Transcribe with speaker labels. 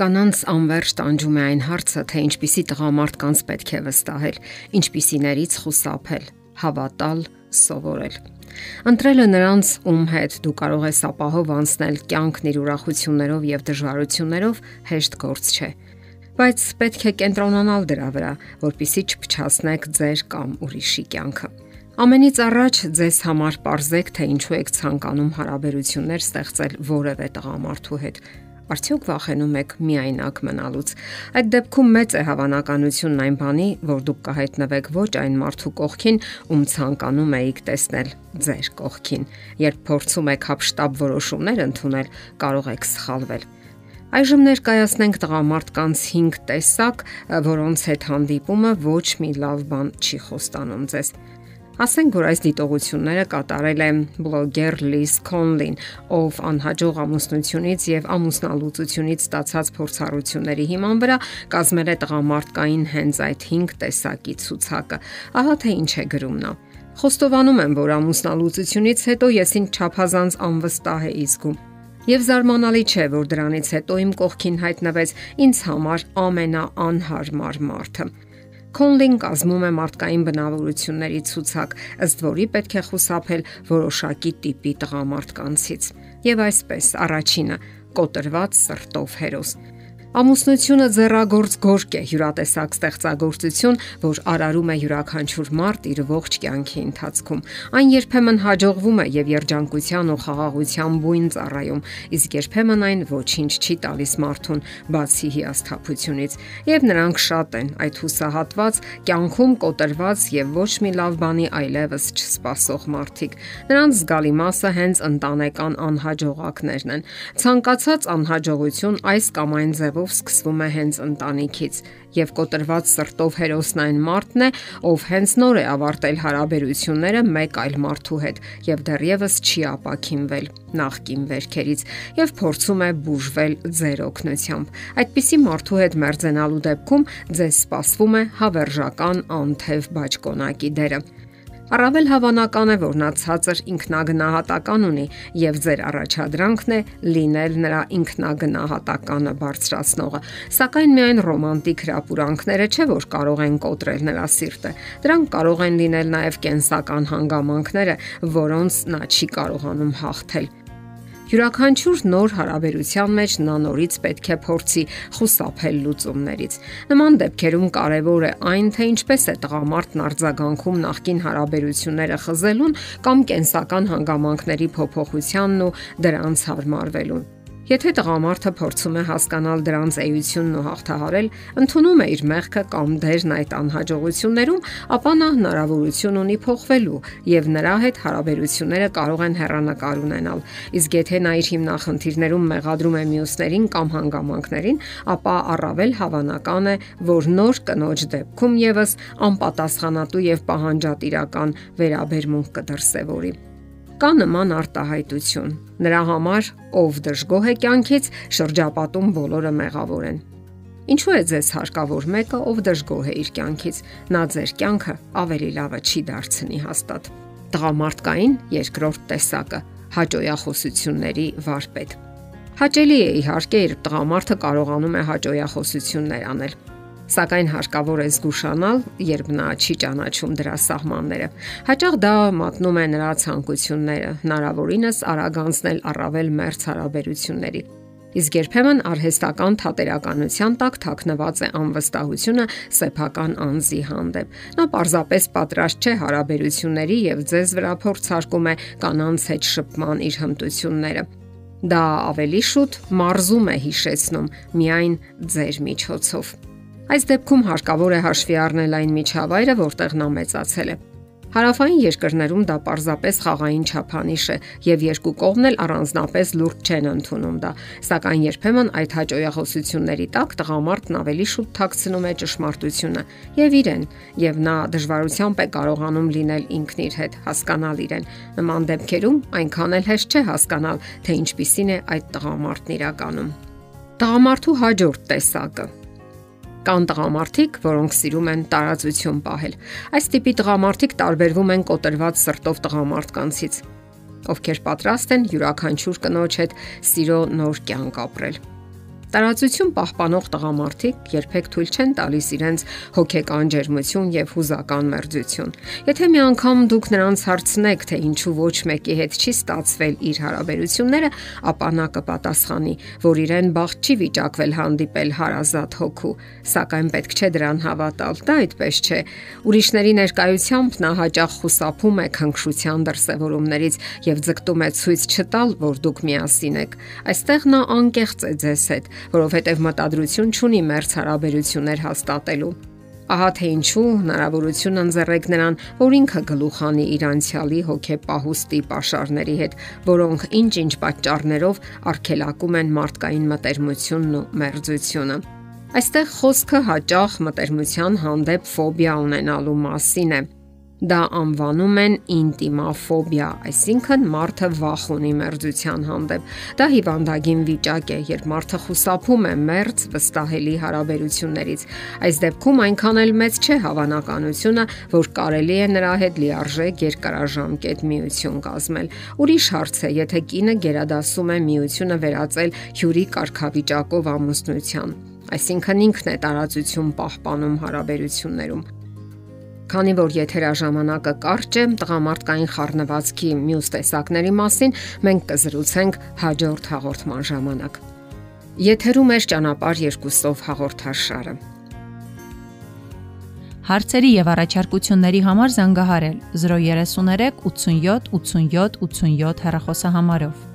Speaker 1: Կանանց անverջ տանջում է այն հարցը, թե ինչպիսի տղամարդկանց պետք է վստահել, ինչպիսիներից խուսափել, հավատալ, սովորել։ Ընտրելը նրանց, ում հետ դու կարող ես ապահով անցնել կյանքն իր ուրախություններով եւ դժվարություններով, հեշտ գործ չէ բայց պետք է կենտրոնանալ դրա վրա, որpիսի չփչացնեք ձեր կամ ուրիշի կյանքը։ Ամենից առաջ ձեզ համար ողրզեք, թե ինչու եք ցանկանում հարաբերություններ ստեղծել որևէ տղամարդու հետ Արդյոք վախենում եք միայնակ մնալուց։ Այդ դեպքում մեծ է հավանականությունն այն բանի, որ դուք կհայտնվեք ոչ այն մարդու կողքին, ում ցանկանում եք տեսնել ձեր կողքին։ Երբ փորձում եք հապշտապ որոշումներ ընդունել, կարող եք սխալվել։ Այժմ ներկայացնենք տղամարդկանց 5 տեսակ, որոնց հետ հանդիպումը ոչ մի լավ բան չի խոստանում ձեզ։ Ասենք որ այս դիտողությունները կատարել է բլոգեր Լիս Քոնլին, ով անհաջող ամուսնությունից եւ ամուսնալուծությունից ստացած փորձառությունների հիման վրա կազմել է տղամարդկային հենց այդ 5 տեսակի ցուցակը։ Ահա թե ինչ է գրում նա. Խոստովանում եմ, որ ամուսնալուծությունից հետո ես ինձ չափազանց անվստահ էի զգում։ Եվ զարմանալի չէ, որ դրանից հետո իմ կողքին հայտնվեց ինձ համար ամենաանհարմար մարդը։ Քոնլին կազմում է մարդկային բնավորությունների ցուցակ, ըստ որի պետք է խուսափել որոշակի տիպի տղամարդկանցից։ Եվ այսպես, առաջինը՝ կոտրված սրտով հերոս։ Ամուսնությունը ձեռագործ գործ է, յուրատեսակ ստեղծագործություն, որ արարում է յուրաքանչյուր մարդ իր ողջ կյանքի ընթացքում։ Այն երբեմն հաջողվում է եւ երջանկության ու խաղաղության բույն ծառայում, իսկ երբեմն այն ոչինչ չի տալիս մարդուն, բացի հիասթափությունից։ Եվ նրանք շատ են այդ հուսահատված, կյանքում կոտրված եւ ոչ մի լավ բանի այլևս չսպասող մարդիկ։ Նրանց զգալի մասը հենց ընտանեկան անհաջողակներն են։ Ցանկացած անհաջողություն այս կամ այն ձևով ձևով սկսվում է հենց ընտանիքից, եւ կոտրված սրտով հերոսն այն մարդն է, ով հենց նոր է ավարտել հարաբերությունները մեկ այլ մարդու հետ եւ դեռևս չի ապակինվել նախկին վերքերից եւ փորձում է բուժվել ձեր օգնությամբ։ Այդպիսի մարդու հետ մերձենալու դեպքում ձեզ սպասվում է հավերժական անթև բաճկոնակի դերը։ Առավել հավանական է, որ նա ցածր ինքնագնահատական ունի եւ ձեր առաջադրանքն է լինել նրա ինքնագնահատականը բարձրացնողը։ Սակայն միայն ռոմանտիկ հրապուրանքները չէ, որ կարող են կոտրել նրա սիրտը։ Դրանք կարող են լինել նաեւ կենսական հանգամանքները, որոնց նա չի կարողանում հաղթել Յուրաքանչյուր նոր հարաբերության մեջ նա նորից պետք է փորձի խուսափել լուծումներից։ Նման դեպքերում կարևոր է այն, թե ինչպես է տղամարդն արձագանքում նախկին հարաբերությունները խզելուն կամ կենսական հանգամանքների փոփոխությանն ու դրանց հարմարվելուն։ Եթե տղամարդը փորձում է հասկանալ դրանց էությունն ու հաղթահարել, ընդունում է իր մեղքը կամ դերն այդ անհաջողություններում, ապա նա հնարավորություն ունի փոխվելու եւ նրա հետ հարաբերությունները կարող են հեռանկար ունենալ։ Իսկ եթե նա իր հիմնախնդիրներում մեղադրում է մյուսներին կամ հանգամանքներին, ապա առավել հավանական է, որ նոր կնոջ դեպքում եւս անպատասխանատու եւ պահանջատիրական վերաբերմունք կդրսևորի կա նման արտահայտություն։ Նրա համար, ով դժգոհ է կյանքից, շրջապատում բոլորը մեղավոր են։ Ինչու է ձեզ հարկավոր մեկը, ով դժգոհ է իր կյանքից, նա ձեր կյանքը ավելի լավը չի դարձնի հաստատ։ Տղամարդկային երկրորդ տեսակը՝ հաճոյախոսությունների վարպետ։ Հաճելի է իհարկե, երբ տղամարդը կարողանում է հաճոյախոսություններ անել սակայն հարկավոր է զգուշանալ, երբ նա չի ճանաչում դրա սահմանները։ Հաճախ դա մատնում է նրա ցանկությունները, հնարավորինս արագանցնել առավել մերց հարաբերությունների։ Իսկ երբեմն արհեստական թատերականության տակ թաքնված է անվստահությունը սեփական անձի հանդեպ։ Նա պարզապես պատրաստ չէ հարաբերությունների եւ ձեզ վրա փորձարկում է կանանց հետ շփման իր հմտությունները։ Դա ավելի շուտ մարզում է հիշեցնում միայն ձեր միջոցով։ Այս դեպքում հարկավոր է հաշվի առնել այն միջավայրը, որտեղ նա մեծացել է։ Հարավային երկրներում դա պարզապես խաղային չափանիշ է եւ երկու կողմն էլ առանձնապես լուրջ չեն ընդունում դա, սակայն երբեմն այդ հաջողությունների տակ տղամարդն ավելի շուտ թաքցնում է ճշմարտությունը եւ իրեն, եւ նա դժվարությամբ է կարողանում լինել ինքն իր հետ, հասկանալ իրեն։ Նման դեպքերում այնքան էլ հեշտ չէ հասկանալ, թե ինչպիսին է այդ տղամարդն իրականում։ Տղամարդու հաջորդ տեսակը Կան տղամարդիկ, որոնք սիրում են տարածություն պահել։ Այս տիպի տղամարդիկ տարբերվում են կոտրված սրտով տղամարդկանցից, ովքեր պատրաստ են յուրաքանչյուր կնոջ հետ սիրո նոր կյանք ապրել։ Տարածություն պահպանող տղամարդիկ երբեք թույլ չեն տալիս իրենց հոգեկան ջերմություն եւ հուզական մերձություն։ Եթե մի անգամ դուք նրանց հարցնեք, թե ինչու ոչ մեկի հետ չի ստացվել իր հարաբերությունները, ապա նա կպատասխանի, որ իրեն բախտ չի վիճակվել հանդիպել հարազատ հոգու, սակայն պետք չէ դրան հավատալ։ Դա այդպես չէ։ Ուրիշների ներկայությամբ նա հաճախ խուսափում է քնքշության դրսևորումներից եւ ձգտում է ցույց չտալ, որ դուք միասին եք։ Այստեղ նա անկեղծ է ձեզ հետ, որովհետև մտադրություն չունի մերց հարաբերություններ հաստատելու։ Ահա թե ինչու հնարավորություն ընձեռեք նրան, որ ինքը գլուխանի իր անցյալի հոգեպահուստի pašարների հետ, որոնք ինչ-ինչ պատճառներով արգելակում են մարդկային մտերմությունն ու մերձությունը։ Այստեղ խոսքը հաճախ մտերմության հանդեպ ֆոբիա ունենալու մասին է Դա անվանում են ինտիմաֆոբիա, այսինքն մարդը վախ ունի մերձության հանդեպ։ Դա հիվանդագին վիճակ է, երբ մարդը խուսափում է մերձ վստահելի հարաբերություններից։ Այս դեպքում այնքան էլ մեծ չէ հավանականությունը, որ կարելի է նրա հետ լիարժեք երկարաժամկետ միություն կազմել։ Ուրիշ հարց է, եթե կինը գերադասում է միությունը վերածել հյուրի կարգավիճակով ամուսնության այսինքն ինքն է տարածություն պահպանում հարաբերություններում։ Քանի որ եթերաժամանակը կարճ է, տղամարդկային խառնվածքի մյուս տեսակների մասին մենք կզրուցենք հաջորդ հաղորդման ժամանակ։ Եթերում է ճանապարհ երկուսով հաղորդաշարը։
Speaker 2: Հարցերի եւ առաջարկությունների համար զանգահարել 033 87 87 87 հեռախոսահամարով։